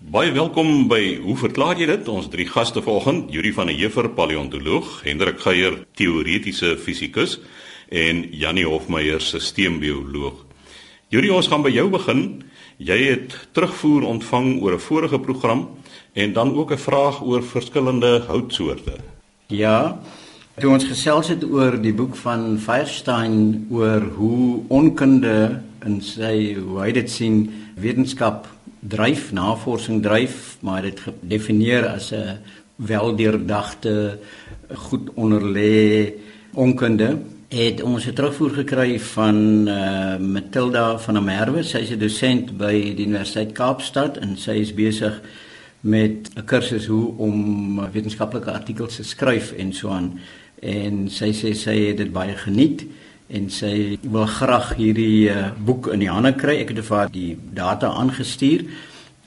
Baie welkom by Hoe verklaar jy dit? Ons drie gaste vanoggend, Yuri van der Heever, paleontoloog, Hendrik Geier, teoretiese fisikus en Janie Hofmeyer, sisteembioloog. Yuri, ons gaan by jou begin. Jy het terugvoer ontvang oor 'n vorige program en dan ook 'n vraag oor verskillende houtsoorte. Ja, toe ons gesels het oor die boek van Firestein oor hoe onkunde in sy hoe hy dit sien wetenskap dryf navorsing dryf maar dit gedefinieer as 'n weldeurdagte goed onderlê onkunde. Het ons 'n terugvoer gekry van uh, Matilda van der Merwe. Sy is 'n dosent by die Universiteit Kaapstad en sy is besig met 'n kursus hoe om wetenskaplike artikels te skryf en so aan. En sy sê sy het dit baie geniet en sy wil graag hierdie uh, boek in die hande kry. Ek het vir haar die data aangestuur.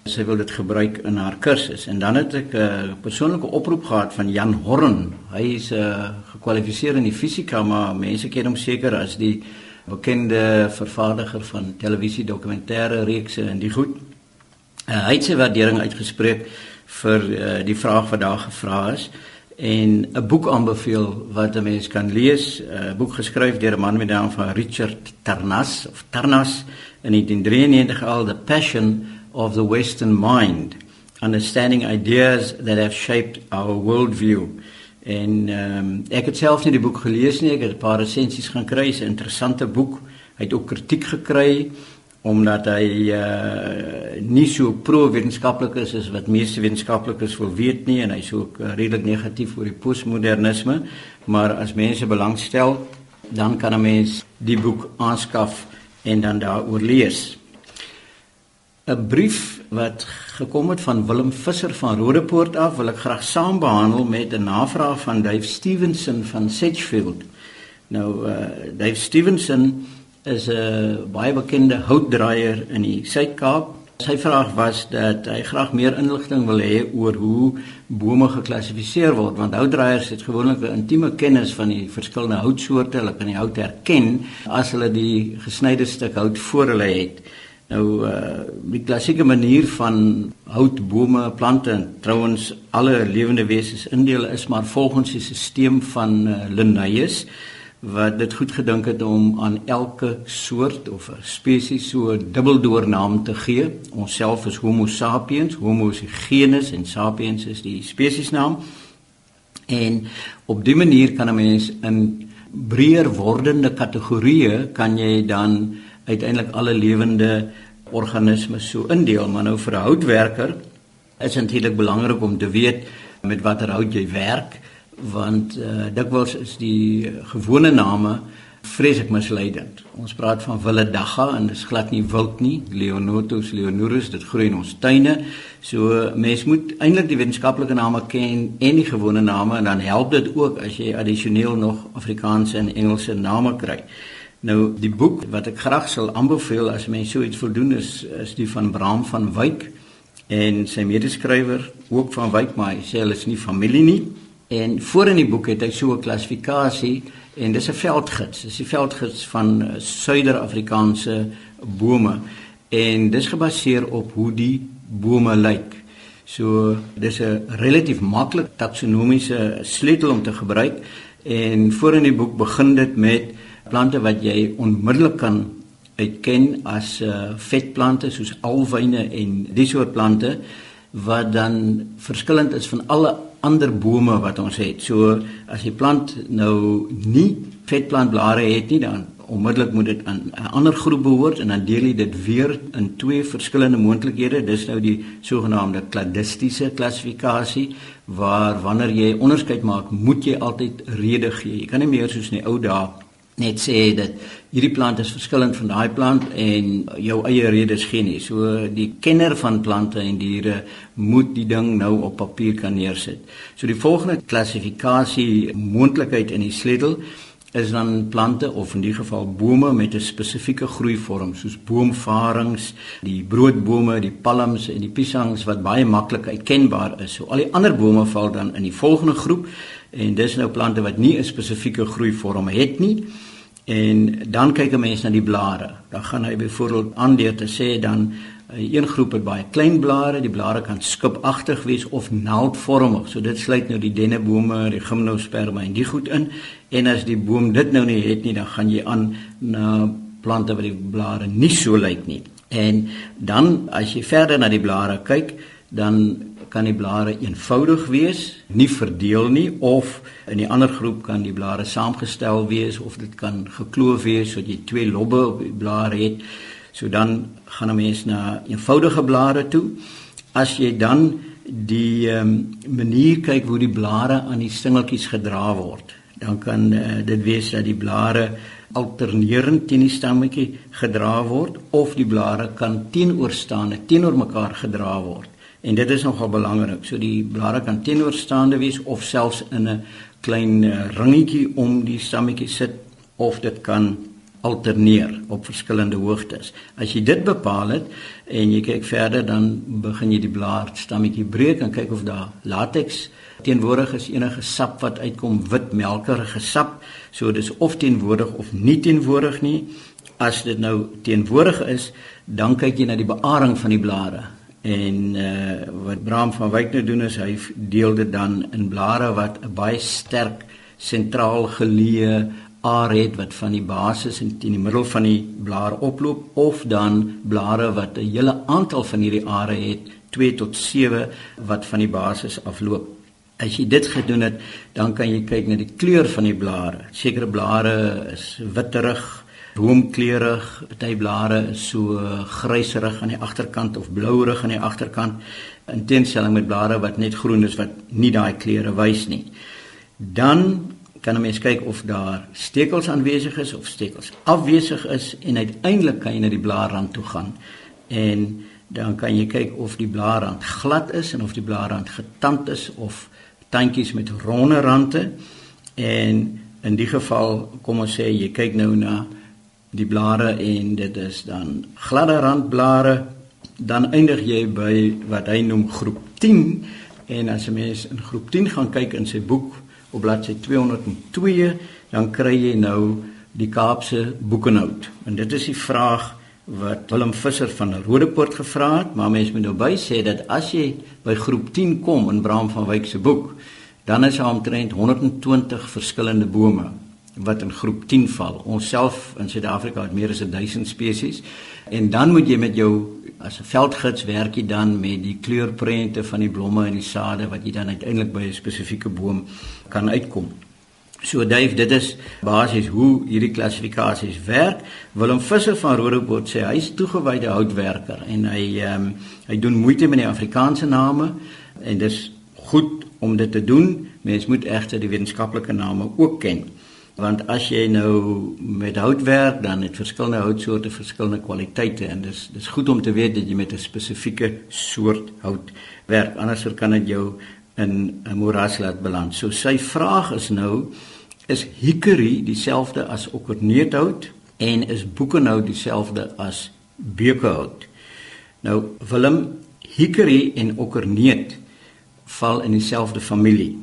Sy wil dit gebruik in haar kursus. En dan het ek 'n uh, persoonlike oproep gehad van Jan Horn. Hy is uh, gekwalifiseer in die fisika, maar mense ken hom seker as die bekende vervaardiger van televisie dokumentêre reekse en die goed. Uh, hy het sy waardering uitgespreek vir uh, die vraag wat daar gevra is en 'n boek aanbeveel wat 'n mens kan lees, 'n boek geskryf deur 'n man met die naam van Richard Tarnas of Tarnas in 1993 al The Passion of the Western Mind, Understanding Ideas that Have Shaped Our Worldview. En ehm um, ek het self nie die boek gelees nie, ek het 'n paar resensies gaan kry, 'n interessante boek. Hy het ook kritiek gekry omdat hy uh nie so pro-wetenskaplik is as wat meeste wetenskaplikes wil weet nie en hy's ook uh, redelik negatief oor die postmodernisme maar as mense belangstel dan kan 'n mens die boek aanskaf en dan daaroor lees. 'n brief wat gekom het van Willem Visser van Rodepoort af wil ek graag saam behandel met 'n navraag van Dave Stevenson van Sedgefield. Nou uh Dave Stevenson is 'n baie bekende houtdraaier in die Suid-Kaap. Sy vraag was dat hy graag meer inligting wil hê oor hoe bome geklassifiseer word want houtdraaiers het gewoonlik 'n intieme kennis van die verskillende houtsoorte. Hulle kan die hout herken as hulle die gesnyde stuk hout voor hulle het. Nou uh die klassieke manier van houtbome, plante en trouens alle lewende wesens indeel is maar volgens die stelsel van uh, Linnaeus wat dit goed gedink het om aan elke soort of spesies so 'n dubbeldoornaam te gee. Ons self is Homo sapiens, Homo is die genus en sapiens is die spesiesnaam. En op dié manier kan 'n mens in breër wordende kategorieë kan jy dan uiteindelik alle lewende organismes so indeel, maar nou vir 'n houtwerker is dit eintlik belangrik om te weet met watter hout jy werk want uh, dikwels is die gewone name vreeslik misleidend. Ons praat van wille dagga en dit is glad nie wild nie. Leonotus leonorus, dit groei in ons tuine. So mens moet eintlik die wetenskaplike name ken en die gewone name en dan help dit ook as jy addisioneel nog Afrikaanse en Engelse name kry. Nou die boek wat ek graag sal aanbeveel as mense so iets voldoen is is die van Bram van Wyk en sy medeskrywer ook van Wyk maar hy sê hulle is nie familie nie. En voor in die boek het hy so 'n klassifikasie en dis 'n veldgids. Dis die veldgids van eh, Suider-Afrikaanse bome en dis gebaseer op hoe die bome lyk. So dis 'n relatief maklik taksonomiese sleutel om te gebruik en voor in die boek begin dit met plante wat jy onmiddellik kan uitken as uh, vetplante soos alwyne en dis soort plante wat dan verskillend is van alle ander bome wat ons het. So as die plant nou nie vetplantblare het nie, dan onmiddellik moet dit aan 'n ander groep behoort en dan deel jy dit weer in twee verskillende moontlikhede. Dis nou die sogenaamde kladistiese klassifikasie waar wanneer jy onderskeid maak, moet jy altyd rede gee. Jy kan nie meer soos in die ou dae net sê dat hierdie plant is verskillend van daai plant en jou eie redes gee nie. So die kenner van plante en diere moet die ding nou op papier kan neersit. So die volgende klassifikasie moontlikheid in die sleutel is dan plante of in die geval bome met 'n spesifieke groeivorm soos boomvarings, die broodbome, die palms en die piesangs wat baie maklik uitkenbaar is. So al die ander bome val dan in die volgende groep en dis nou plante wat nie 'n spesifieke groeivorm het nie. En dan kyk 'n mens na die blare. Dan gaan hy byvoorbeeld aan deur te sê dan Een groep het baie klein blare, die blare kan skipagtig wees of naaldvormig. So dit sluit nou die dennebome, die gimnosperma en die goed in. En as die boom dit nou nie het nie, dan gaan jy aan na plante wat die blare nie so lyk nie. En dan as jy verder na die blare kyk, dan kan die blare eenvoudig wees, nie verdeel nie of in die ander groep kan die blare saamgestel wees of dit kan gekloof wees sodat jy twee lobbe op die blare het. So dan gaan 'n mens na eenvoudige blare toe. As jy dan die um, manier kyk hoe die blare aan die stingeltjies gedra word, dan kan uh, dit wees dat die blare alternerend teen die stammetjie gedra word of die blare kan teenoorstaande teenoor mekaar gedra word. En dit is nogal belangrik. So die blare kan teenoorstaande wees of selfs in 'n klein uh, ringetjie om die stammetjie sit of dit kan alterneer op verskillende hoogtes. As jy dit bepaal het en jy kyk verder dan begin jy die blaar stammetjie breek en kyk of daar latex teenwoordig is enige sap wat uitkom wit melkerige sap. So dis of teenwoordig of nie teenwoordig nie. As dit nou teenwoordig is, dan kyk jy na die bearing van die blare. En uh wat Bram van Wyk nou doen is hy deel dit dan in blare wat 'n baie sterk sentraal geleë are het wat van die basis en teen die middel van die blare oploop of dan blare wat 'n hele aantal van hierdie are het 2 tot 7 wat van die basis afloop. As jy dit gedoen het, dan kan jy kyk na die kleur van die blare. Sekere blare is witterig, roomkleurig, party blare is so gryserig aan die agterkant of blouerig aan die agterkant in teenstelling met blare wat net groen is wat nie daai kleure wys nie. Dan kan 'n mens kyk of daar stekels aanwesig is of stekels afwesig is en uiteindelik kan jy na die blaarrand toe gaan en dan kan jy kyk of die blaarrand glad is en of die blaarrand getand is of tandjies met ronde rande en in die geval kom ons sê jy kyk nou na die blare en dit is dan gladde randblare dan eindig jy by wat hy noem groep 10 en as 'n mens in groep 10 gaan kyk in sy boek op bladsy 202 dan kry jy nou die Kaapse boekenhout. En dit is die vraag wat Willem Visser van Rodepoort gevra het, maar mens moet nou by sê dat as jy by groep 10 kom in Bram van Wyk se boek, dan is daar omtrent 120 verskillende bome wat in groep 10 val. Ons self in Suid-Afrika het meer as 1000 spesies. En dan moet jy met jou as 'n veldgids werk jy dan met die kleurprente van die blomme en die sade wat jy dan uiteindelik by 'n spesifieke boom kan uitkom. So Dave, dit is basies hoe hierdie klassifikasies werk. Willem Visser van Rodebot sê hy is toegewyde houtwerker en hy ehm um, hy doen moeite met die Afrikaanse name en dis goed om dit te doen. Mens moet egter die wetenskaplike name ook ken want as jy nou met hout werk dan het verskillende houtsoorte verskillende kwaliteite en dis dis goed om te weet dat jy met 'n spesifieke soort hout werk anders kan dit jou in 'n moeras laat beland. So sy vraag is nou is hickory dieselfde as okerneethout en is boekenhout dieselfde as beukhout. Nou Willem hickory en okerneet val in dieselfde familie.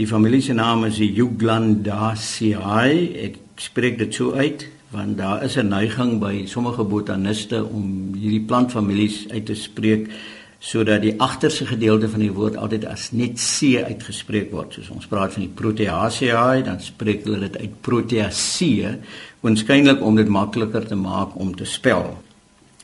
Die familie se naam is Euglandaceae. Ek spreek dit so uit want daar is 'n neiging by sommige botaniste om hierdie plantfamilies uit te spreek sodat die agterste gedeelte van die woord altyd as net C uitgespreek word. Soos ons praat van die Proteaceae, dan spreek hulle dit uit Proteaceae, waarskynlik om dit makliker te maak om te spel.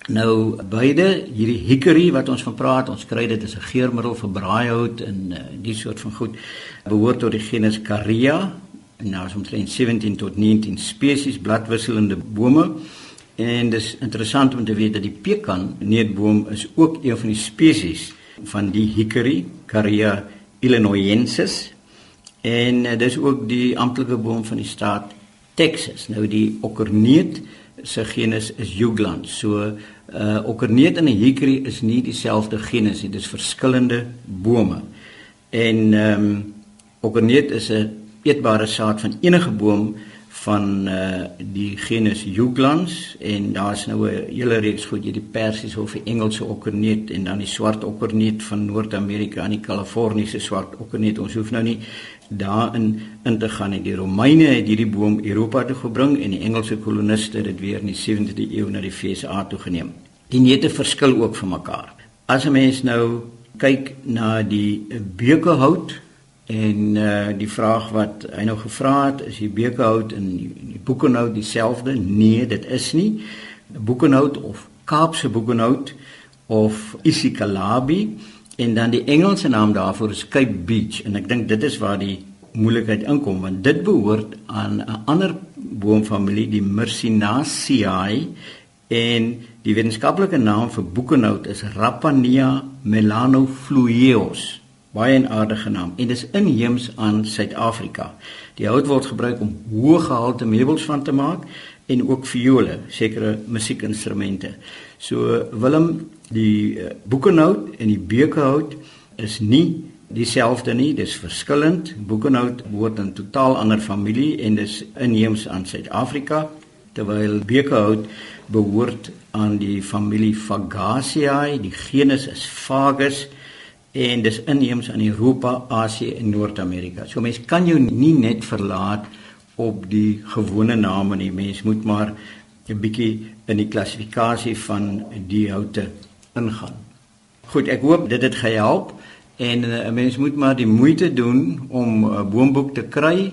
Nou beide hierdie hickory wat ons van praat, ons kry dit as 'n geurmiddel vir braaihout en uh, die soort van goed behoort tot die genus Caria en nou is omtrent 17 tot 19 spesies bladwisselende bome. En dis interessant om te weet dat die pekan neetboom is ook een van die spesies van die hickory Caria illinoisensis en uh, dis ook die amptelike boom van die staat Texas. Nou die okerneet se genus is Jugland. So uh okerneet en 'n hickory is nie dieselfde genus nie, dis verskillende bome. En ehm um, okerneet is 'n eetbare saad van enige boom van uh die genus Juglands en daar's nou 'n hele reeks goed jy die persiese of die Engelse okerneet en dan die swart okerneet van Noord-Amerika en die Kaliforniese swart okerneet. Ons hoef nou nie daarin in te gaan. Die Romeine het hierdie boom Europa toe gebring en die Engelse koloniste het dit weer in die 17de eeu na die VSA toe geneem. Die neute verskil ook van mekaar. As 'n mens nou kyk na die bekehout en uh die vraag wat hy nou gevra het, is die bekehout en die, die boekenhout dieselfde? Nee, dit is nie. Boekenhout of Kaapse boekenhout of Isikalabi en dan die Engelse naam daarvoor is Cape Beach en ek dink dit is waar die moeilikheid inkom want dit behoort aan 'n ander boomfamilie die Myrcinaceae en die wetenskaplike naam vir boekenhout is Raphanea melanoflueus baie 'n aardige naam en dis inheems aan Suid-Afrika. Die hout word gebruik om hoë gehalte meubels van te maak en ook viole, sekere musiekinstrumente. So Willem, die uh, boekenhout en die bekehout is nie dieselfde nie, dis verskillend. Boekenhout behoort aan 'n totaal ander familie en dis inheems aan Suid-Afrika, terwyl bekehout behoort aan die familie Fagaceae. Die genus is Fagus en dis inheems aan Europa, Asië en Noord-Amerika. So mense kan jou nie net verlaat op die gewone name nie. Mens moet maar 'n bietjie in die klassifikasie van die houte ingaan. Goed, ek hoop dit het gehelp. En uh, 'n mens moet maar die moeite doen om 'n uh, boomboek te kry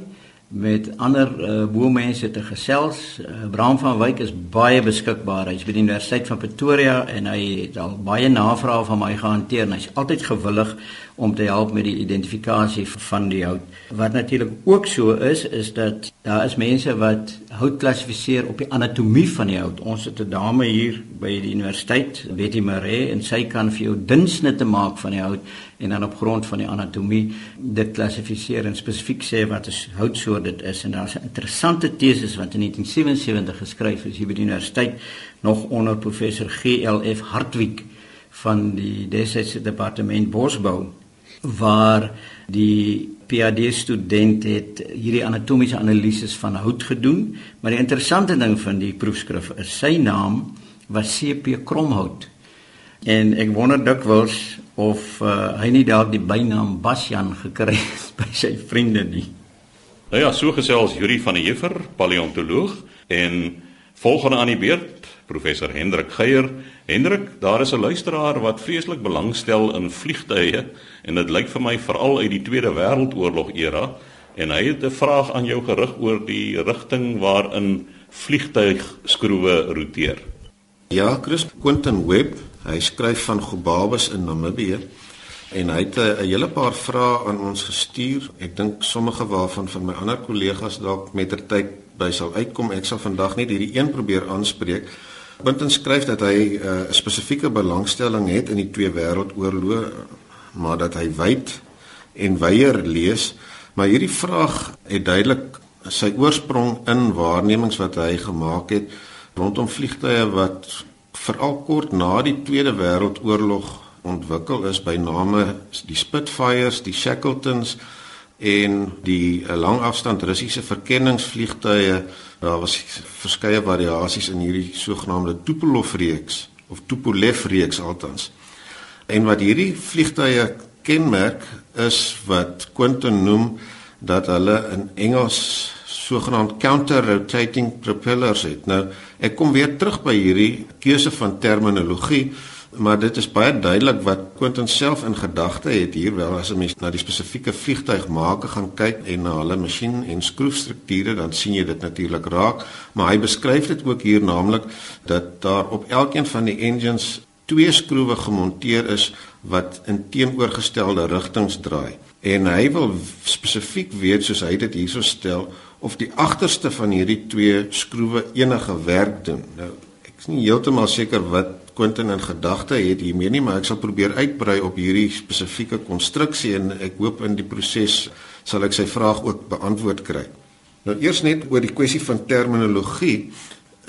met ander uh, boommense te gesels. Uh, Bram van Wyk is baie beskikbaar. Hy's by die Universiteit van Pretoria en hy het al baie navrae van my gehanteer. Hy's altyd gewillig om te help met die identifikasie van die hout. Wat natuurlik ook so is, is dat daar is mense wat hout klassifiseer op die anatomie van die hout. Ons het 'n dame hier by die universiteit, Betty Maree, en sy kan vir jou dunsnitte maak van die hout en dan op grond van die anatomie dit klassifiseer en spesifiek sê wat 'n houtsoort dit is. En daar's 'n interessante teses wat in 1977 geskryf is hier by die universiteit nog onder professor GLF Hartwig van die desitse departement bosbou waar die PhD student het hierdie anatomiese analises van hout gedoen, maar die interessante ding van die proefskrif is sy naam was CP Kromhout. En ek wonder dikwels of uh, hy nie dalk die bynaam Basjan gekry het by sy vriende nie. Nou ja, so gesels Yuri van der Heever, paleontoloog en volgende aan die beurt professor Hendrik Geier. Hendrik, daar is 'n luisteraar wat vreeslik belangstel in vliegtye en dit lyk vir my veral uit die Tweede Wêreldoorlog era en hy het 'n vraag aan jou gerig oor die rigting waarin vliegtuigskroewe roteer. Ja, Chris Quentin Webb, hy skryf van Gobabas in Namibië en hy het 'n hele paar vrae aan ons gestuur. Ek dink sommige waarvan van my ander kollegas dalk mettertyd by sal uitkom. Ek sal vandag net hierdie een probeer aanspreek. Quentin skryf dat hy eh, 'n uh, spesifieke belangstelling het in die twee wêreldoorloë, maar dat hy wyd en weier lees, maar hierdie vraag het duidelik sy oorsprong in waarnemings wat hy gemaak het rondom vliegtye wat veral kort na die Tweede Wêreldoorlog ontwikkel is by name die Spitfires, die Shackletons en die eh, langafstand Russiese verkenningsvliegtye daar was verskeie variasies in hierdie sogenaamde Tupolev reeks of Tupolev reeks altans. En wat hierdie vliegtye kenmerk is wat Quentin noem dat hulle in Engels sogenaamd counter rotating propellers het. Nou ek kom weer terug by hierdie keuse van terminologie maar dit is baie duidelik wat Quentin self in gedagte het hier wel. As 'n mens na die spesifieke vliegtuigmaker gaan kyk en na hulle masjien en skroefstrukture dan sien jy dit natuurlik raak. Maar hy beskryf dit ook hier naamlik dat daar op elkeen van die engines twee skroewe gemonteer is wat in teenoorgestelde rigtings draai. En hy wil spesifiek weet soos hy dit hierso stel of die agterste van hierdie twee skroewe enige werk doen. Nou ek is nie heeltemal seker wat Quentin in gedagte het hiermee nie, maar ek sal probeer uitbrei op hierdie spesifieke konstruksie en ek hoop in die proses sal ek sy vraag ook beantwoord kry. Nou eers net oor die kwessie van terminologie.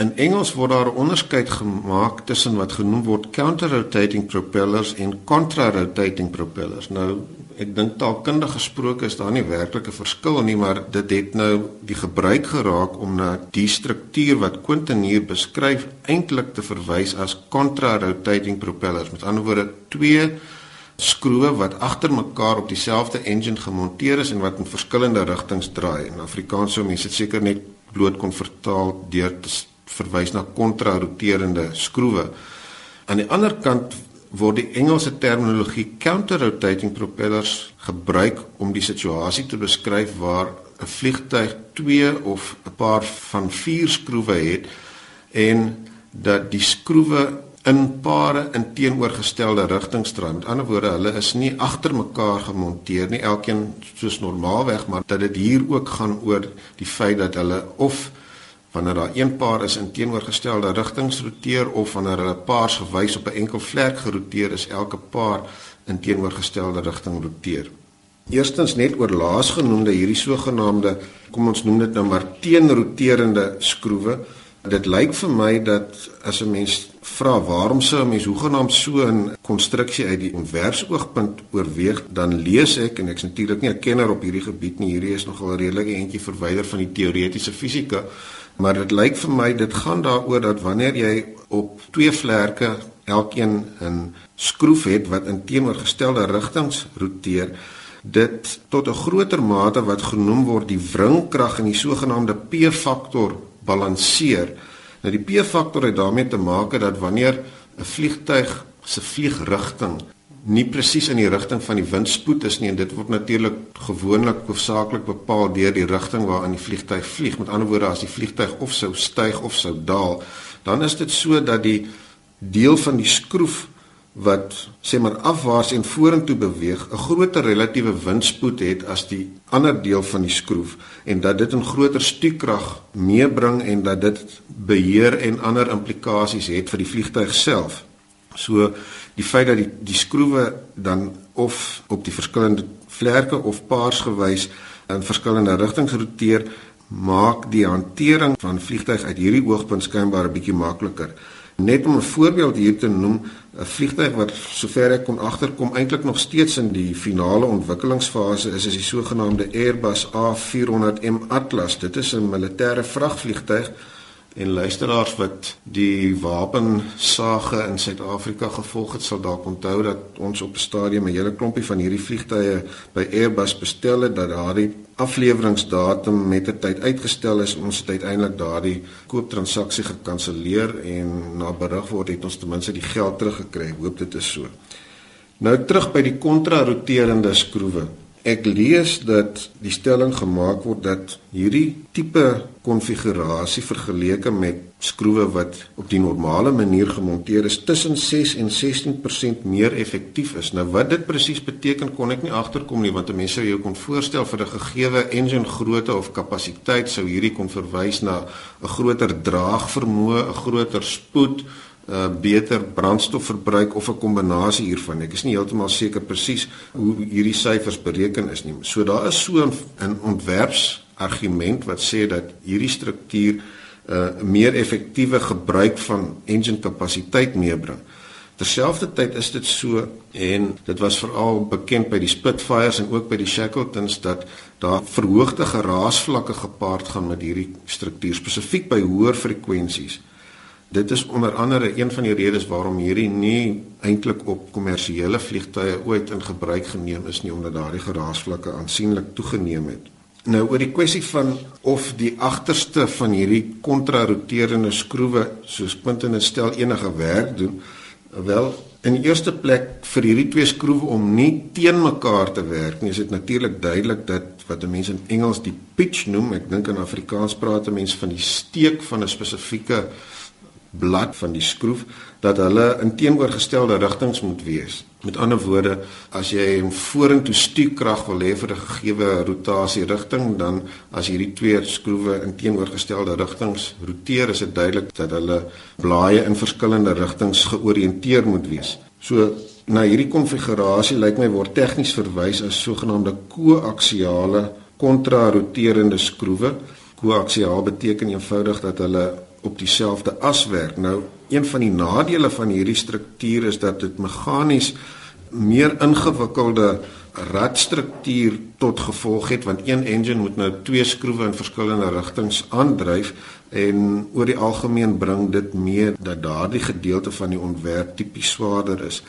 In Engels word daar 'n onderskeid gemaak tussen wat genoem word counter-rotating propellers en contra-rotating propellers. Nou, ek dink taalkundig gesproke is daar nie werklik 'n verskil nie, maar dit het nou die gebruik geraak om na die struktuur wat Quentin hier beskryf eintlik te verwys as contra-rotating propellers. Met ander woorde, twee skroewe wat agter mekaar op dieselfde engine gemonteer is en wat in verskillende rigtings draai. In Afrikaans sou mense dit seker net bloot kon vertaal deur te verwys na kontraroterende skroewe. Aan die ander kant word die Engelse terminologie counter-rotating propellers gebruik om die situasie te beskryf waar 'n vliegtuig 2 of 'n paar van 4 skroewe het en dat die skroewe in pare in teenoorgestelde rigtings draai. Met ander woorde, hulle is nie agter mekaar gemonteer nie, elkeen soos normaalweg, maar dat dit hier ook gaan oor die feit dat hulle of wanneer daar een paar is in teenoorgestelde rigtings roteer of wanneer hulle paars gewys op 'n enkel vlek geroteer is, elke paar in teenoorgestelde rigting roteer. Eerstens net oor laasgenoemde hierdie sogenaamde kom ons noem dit nou maar teenroterende skroewe Dit lyk vir my dat as 'n mens vra waarom sou 'n mens hoegenaamd so 'n konstruksie uit die ontwerpsoogpunt oorweeg, dan lees ek en ek's natuurlik nie 'n kenner op hierdie gebied nie. Hierdie is nogal 'n redelike entjie verwyder van die teoretiese fisika, maar dit lyk vir my dit gaan daaroor dat wanneer jy op twee vlerke elkeen 'n skroef het wat in teenoorgestelde rigtings roteer, dit tot 'n groter mate wat genoem word die wringkrag in die sogenaamde P-faktor balanseer. Nou die P-faktor het daarmee te maak dat wanneer 'n vliegtyg se vliegrigting nie presies in die rigting van die windspoed is nie en dit word natuurlik gewoonlik hoofsaaklik bepaal deur die rigting waarin die vliegtyg vlieg. Met ander woorde, as die vliegtyg of sou styg of sou daal, dan is dit so dat die deel van die skroef wat sê maar afwaarts en vorentoe beweeg 'n groter relatiewe windspoed het as die ander deel van die skroef en dat dit 'n groter stuurkrag meebring en dat dit beheer en ander implikasies het vir die vliegtuig self. So die feit dat die die skroewe dan of op die verskillende vlerke of paars gewys in verskillende rigtings roteer maak die hantering van vliegtuig uit hierdie oogpunt skynbaar 'n bietjie makliker. Net om 'n voorbeeld hier te noem, 'n vliegtuig wat sover ek kon agterkom eintlik nog steeds in die finale ontwikkelingsfase is, is die sogenaamde Airbus A400M Atlas. Dit is 'n militêre vragvliegtuig En luisteraars wat die wapensage in Suid-Afrika gevolg het, sal dalk onthou dat ons op 'n stadium 'n hele klompie van hierdie vliegtye by Airbus bestel het dat daardie afleweringsdatum met 'n tyd uitgestel is. Ons het uiteindelik daardie kooptransaksie gekanselleer en na berig word het ons ten minste die geld teruggekry. Hoop dit is so. Nou terug by die kontraroterende skroewe. Ek lees dat die stelling gemaak word dat hierdie tipe konfigurasie vergeleke met skroewe wat op die normale manier gemonteer is tussen 6 en 16% meer effektief is. Nou wat dit presies beteken kon ek nie agterkom nie want mense sou jou kon voorstel vir 'n gegeewe engine grootte of kapasiteit sou hierdie kon verwys na 'n groter draagvermoë, 'n groter spoed, uh, beter brandstofverbruik of 'n kombinasie hiervan. Ek is nie heeltemal seker presies hoe hierdie syfers bereken is nie. So daar is so 'n ontwerpsargument wat sê dat hierdie struktuur 'n uh, meer effektiewe gebruik van engine kapasiteit meebring. Terselfdertyd is dit so en dit was veral bekend by die Spitfires en ook by die Shackletons dat daar verhoogde geraasvlakke gepaard gaan met hierdie struktuur spesifiek by hoër frekwensies. Dit is onder andere een van die redes waarom hierdie nie eintlik op kommersiële vliegtye ooit in gebruik geneem is nie omdat daardie geraasvlakke aansienlik toegeneem het. Nou oor die kwessie van of die agterste van hierdie kontraroterende skroewe soos Quentin stel enige werk doen, wel in die eerste plek vir hierdie twee skroewe om nie teen mekaar te werk nie, is dit natuurlik duidelik dat wat mense in Engels die pitch noem, ek dink in Afrikaans praat mense van die steek van 'n spesifieke blad van die skroef dat hulle in teenoorgestelde rigtings moet wees. Met ander woorde, as jy 'n vorentoe stuurkrag wil hê vir 'n gegeewe rotasie rigting, dan as hierdie twee skroewe in teenoorgestelde rigtings roteer, is dit duidelik dat hulle blaaie in verskillende rigtings georiënteer moet wees. So na hierdie konfigurasie lyk my word tegnies verwys as sogenaamde koaksiale kontraroterende skroewe. Koaksiaal beteken eenvoudig dat hulle op dieselfde as werk. Nou, een van die nadele van hierdie struktuur is dat dit meganies meer ingewikkelde radstruktuur tot gevolg het want een engine moet nou twee skroewe in verskillende rigtings aandryf en oor die algemeen bring dit mee dat daardie gedeelte van die ontwerp tipies swaarder is.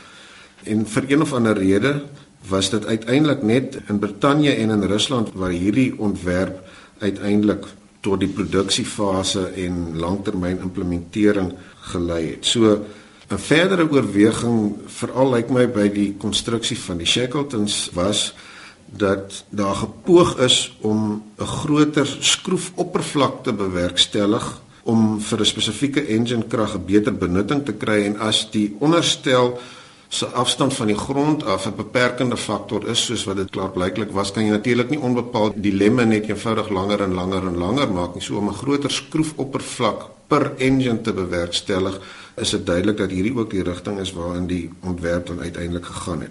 En vir een of ander rede was dit uiteindelik net in Brittanje en in Rusland waar hierdie ontwerp uiteindelik tot die produksiefase en langtermyn implementering gelei het. So 'n verdere oorweging veral lyk my by die konstruksie van die Shackletons was dat daar gepoog is om 'n groter skroefoppervlak te bewerkstellig om vir 'n spesifieke engine krag 'n beter benutting te kry en as die onderstel se afstand van die grond af 'n beperkende faktor is soos wat dit klaarblyklik was kan jy natuurlik nie onbepaald die lemme net eenvoudig langer en langer en langer maak nie so om 'n groter skroefoppervlak per engine te bewerkstellig is dit duidelik dat hierdie ook die rigting is waarin die ontwerp dan uiteindelik gegaan het.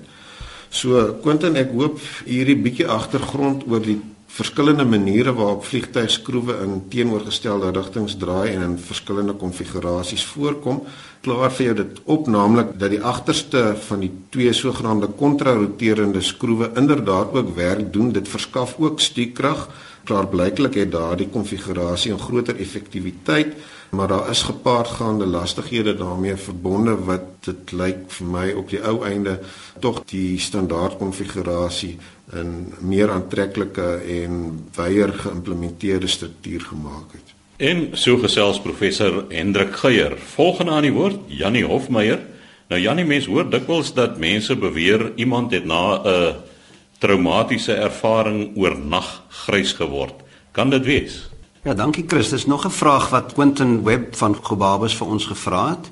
So Quentin ek hoop hierdie bietjie agtergrond oor die verskillende maniere waarop vliegtuigskroewe in teenoorgestelde rigtings draai en in verskillende konfigurasies voorkom klaar vir jou dit op naamlik dat die agterste van die twee sogenaamde kontraroterende skroewe inderdaad ook werk doen. Dit verskaf ook stuurkrag klaar blyklik het daardie konfigurasie 'n groter effektiwiteit maar daar is gepaardgaande lastighede daarmee verbonde wat dit lyk vir my op die ou einde tog die standaard konfigurasie 'n meer aantreklike en wyer geïmplementeerde struktuur gemaak het. En so gesels professor Hendrik Geier. Volgende aan die woord Jannie Hofmeyer. Nou Jannie mens hoor dikwels dat mense beweer iemand het na 'n traumatiese ervaring oornag grys geword. Kan dit wees? Ja, dankie Chris. Dis nog 'n vraag wat Quentin Webb van Gobabus vir ons gevra het.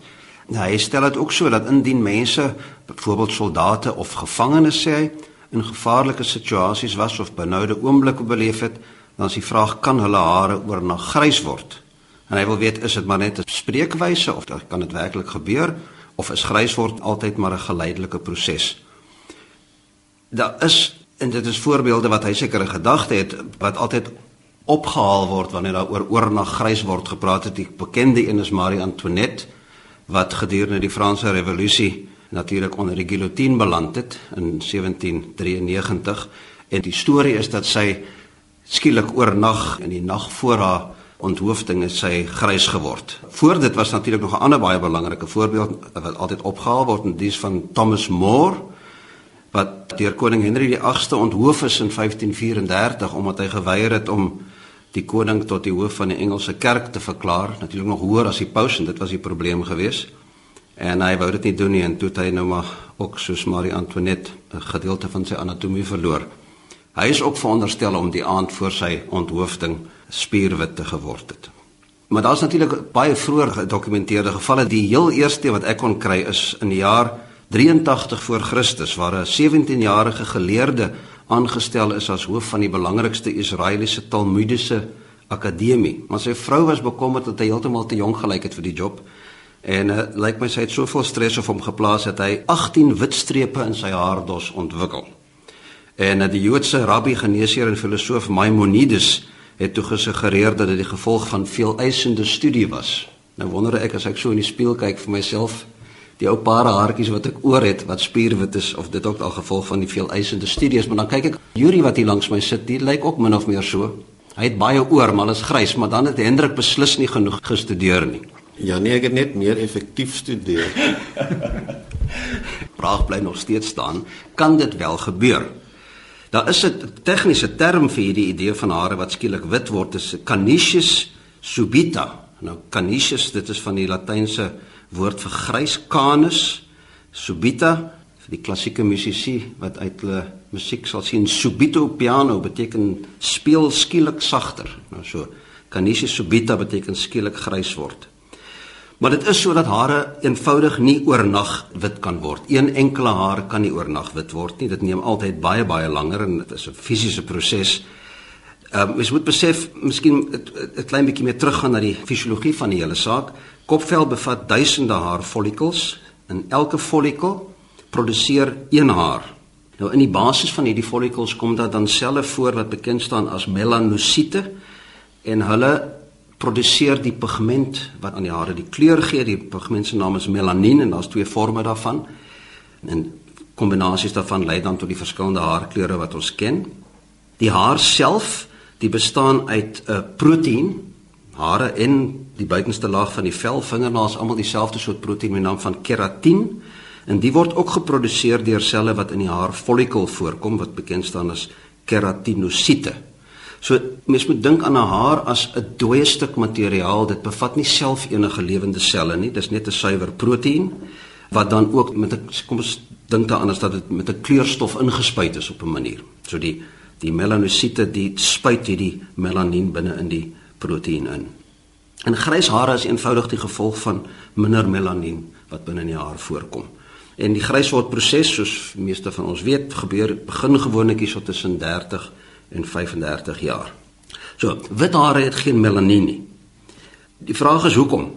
Hy stel dit ook so dat indien mense, byvoorbeeld soldate of gevangenes sê hy, in gevaarlike situasies was of benoude oomblikke beleef het, dan is die vraag kan hulle hare oornag grys word? En hy wil weet is dit maar net 'n spreekwyse of kan dit werklik gebeur of is grys word altyd maar 'n geleidelike proses? Daar is en dit is voorbeelde wat hy seker 'n gedagte het wat altyd opgehaal word wanneer daar oor oornag grys word gepraat het. Die bekende een is Marie Antoinette wat gedurende die Franse revolusie natuurlik onder die guillotine beland het in 1793 en die storie is dat sy skielik oornag in die nag voor haar onthoofding is sy grys geword. Voor dit was natuurlik nog 'n ander baie belangrike voorbeeld wat altyd opgehaal word en dis van Thomas More wat deur koning Henry die 8ste onthoof is in 1534 omdat hy geweier het om die koning tot die hoof van die Engelse kerk te verklaar, natuurlik nog hoër as die paus en dit was die probleem geweest. En hy wou dit nie doen nie en toe het hy nou maar ook soos Marie Antoinette 'n gedeelte van sy anatomie verloor. Hy is ook veronderstel om die aand voor sy onthoofding spierwit te geword het. Maar daar's natuurlik baie vroeër gedokumenteerde gevalle. Die heel eerste wat ek kon kry is in die jaar 83 voor Christus waar 'n 17-jarige geleerde aangestel is as hoof van die belangrikste Israeliese Talmudiese akademie. Maar sy vrou was bekommerd dat hy heeltemal te jonk gelyk het vir die job En uh, lyk my sy het soveel stres op hom geplaas dat hy 18 wit strepe in sy haardos ontwikkel. En uh, die Joodse rabbi geneesheer en filosoof Maimonides het toe gesuggereer dat dit die gevolg van veel eisende studie was. Nou wonder ek as ek so in die spieël kyk vir myself, die ou paar haartjies wat ek oor het wat spierwit is of dit ook al gevolg van die veel eisende studies, maar dan kyk ek Yuri wat hier langs my sit, die lyk ook min of meer so. Hy het baie oor, maar is grys, maar dan het Hendrik beslis nie genoeg gestudeer nie. Ja nee, ek het net meer effektief studeer. Vraag bly nog steeds staan, kan dit wel gebeur? Daar is 'n tegniese term vir hierdie idee van hare wat skielik wit word, dis canisius subita. Nou canisius, dit is van die latynse woord vir grys canus subita vir die klassieke musisi wat uit hulle musiek sal sien subito piano beteken speel skielik sagter. Nou so canisius subita beteken skielik grys word. Maar dit is sodat hare eenvoudig nie oornag wit kan word. Een enkele haar kan nie oornag wit word nie. Dit neem altyd baie baie langer en dit is 'n fisiese proses. Ehm um, mens moet besef, miskien 'n klein bietjie meer teruggaan na die fisiologie van die hele saak. Kopvel bevat duisende haarfollikels en elke follikel produseer een haar. Nou in die basis van hierdie follikels kom daar dan selle voor wat bekend staan as melanosiete en hulle produseer die pigment wat aan die hare die kleur gee. Die pigment se naam is melanien en daar's twee forme daarvan. En kombinasies daarvan lei dan tot die verskillende haarkleure wat ons ken. Die haar self, die bestaan uit 'n uh, proteïen, hare en die buitenste laag van die vel, vingernaels almal dieselfde soort proteïen met die naam van keratien. En die word ook geproduseer deur selle wat in die haarfollikel voorkom wat bekend staan as keratinosiete. So mens moet dink aan 'n haar as 'n dooie stuk materiaal. Dit bevat nie self enige lewende selle nie. Dis net 'n suiwer proteïen wat dan ook met 'n kom ons dink daaraan as dat dit met 'n kleurstof ingespuit is op 'n manier. So die die melanosiete die spuit hierdie melanien binne in die proteïen in. En grys hare is eenvoudig die gevolg van minder melanien wat binne in die haar voorkom. En die grysword proses soos meeste van ons weet gebeur begin gewoonlik so tussen 30 en 35 jaar. So, wit hare het geen melanien nie. Die vraag is hoekom?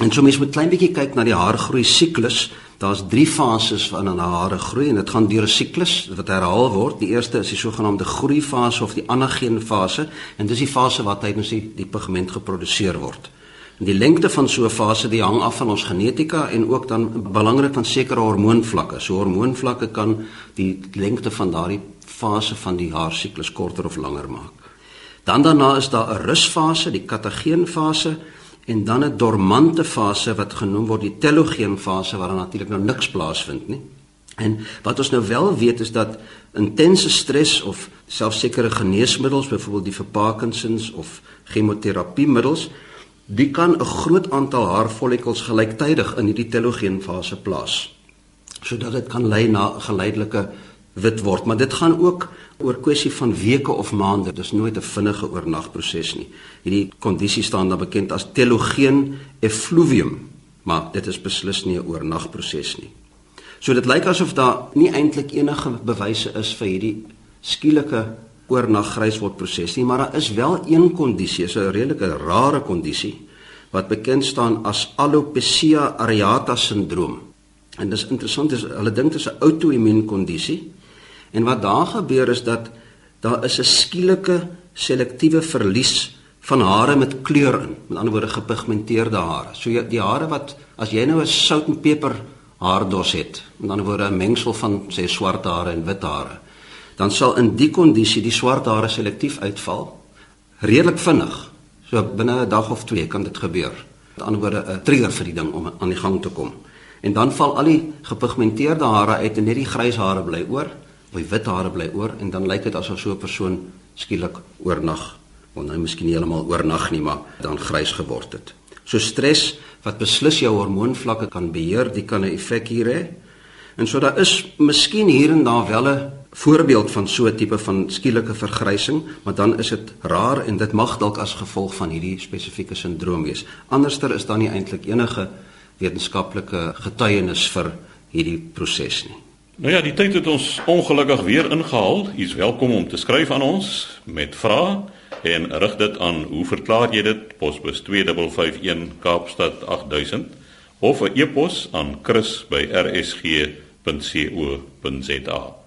En so mens moet klein bietjie kyk na die haargroei siklus. Daar's 3 fases waarin 'n hare groei en dit gaan deur 'n siklus wat herhaal word. Die eerste is die sogenaamde groeifase of die anageen fase en dis die fase waar tydens die, die pigment geproduseer word. En die lengte van so 'n fase die hang af van ons genetika en ook dan belangrik van sekere hormoonvlakke. So hormoonvlakke kan die lengte van daardie fase van die haarsiklus korter of langer maak. Dan daarna is daar 'n rusfase, die katageen fase en dan 'n dormante fase wat genoem word die telogeen fase waar natuurlik nou niks plaasvind nie. En wat ons nou wel weet is dat intense stres of selfs sekere geneesmiddels, byvoorbeeld die vir Parkinsons of chemoterapiemiddels, die kan 'n groot aantal haarfollikels gelyktydig in hierdie telogeen fase plaas sodat dit kan lei na geleidelike wit word maar dit gaan ook oor kwessie van weke of maande dis nooit 'n vinnige oornagproses nie hierdie kondisie staan dan bekend as telogeen effluvium maar dit is beslis nie 'n oornagproses nie so dit lyk asof daar nie eintlik enige bewyse is vir hierdie skielike oornag grys word proses nie, maar daar is wel een kondisie, so 'n redelike rare kondisie wat bekend staan as alopecia areata sindroom. En dis interessant is hulle dink dit is 'n outoimmuun kondisie. En wat daar gebeur is dat daar is 'n skielike selektiewe verlies van hare met kleur in, met ander woorde gepigmenteerde hare. So die hare wat as jy nou 'n sout en peper haardos het, met ander woorde 'n mengsel van sê swart hare en wit hare, dan sal in die kondisie die swart hare selektief uitval redelik vinnig. So binne 'n dag of twee kan dit gebeur. Met ander woorde 'n trigger vir die ding om aan die gang te kom. En dan val al die gepigmenteerde hare uit en net die grys hare bly oor, of die wit hare bly oor en dan lyk dit asof so 'n persoon skielik oornag, of nou miskien nie heeltemal oornag nie, maar dan grys geword het. So stres wat beslis jou hormoonvlakke kan beheer, dit kan 'n effek hier hê. En so daar is miskien hier en daar wel 'n voorbeeld van so 'n tipe van skielike vergrysing, maar dan is dit raar en dit mag dalk as gevolg van hierdie spesifieke sindroom wees. Anderster is daar nie eintlik enige wetenskaplike getuienis vir hierdie proses nie. Nou ja, die tyd het ons ongelukkig weer ingehaal. U is welkom om te skryf aan ons met vrae en rig dit aan. Hoe verklaar jy dit? Posbus 2551 Kaapstad 8000 of 'n e-pos aan chris@rsg.co.za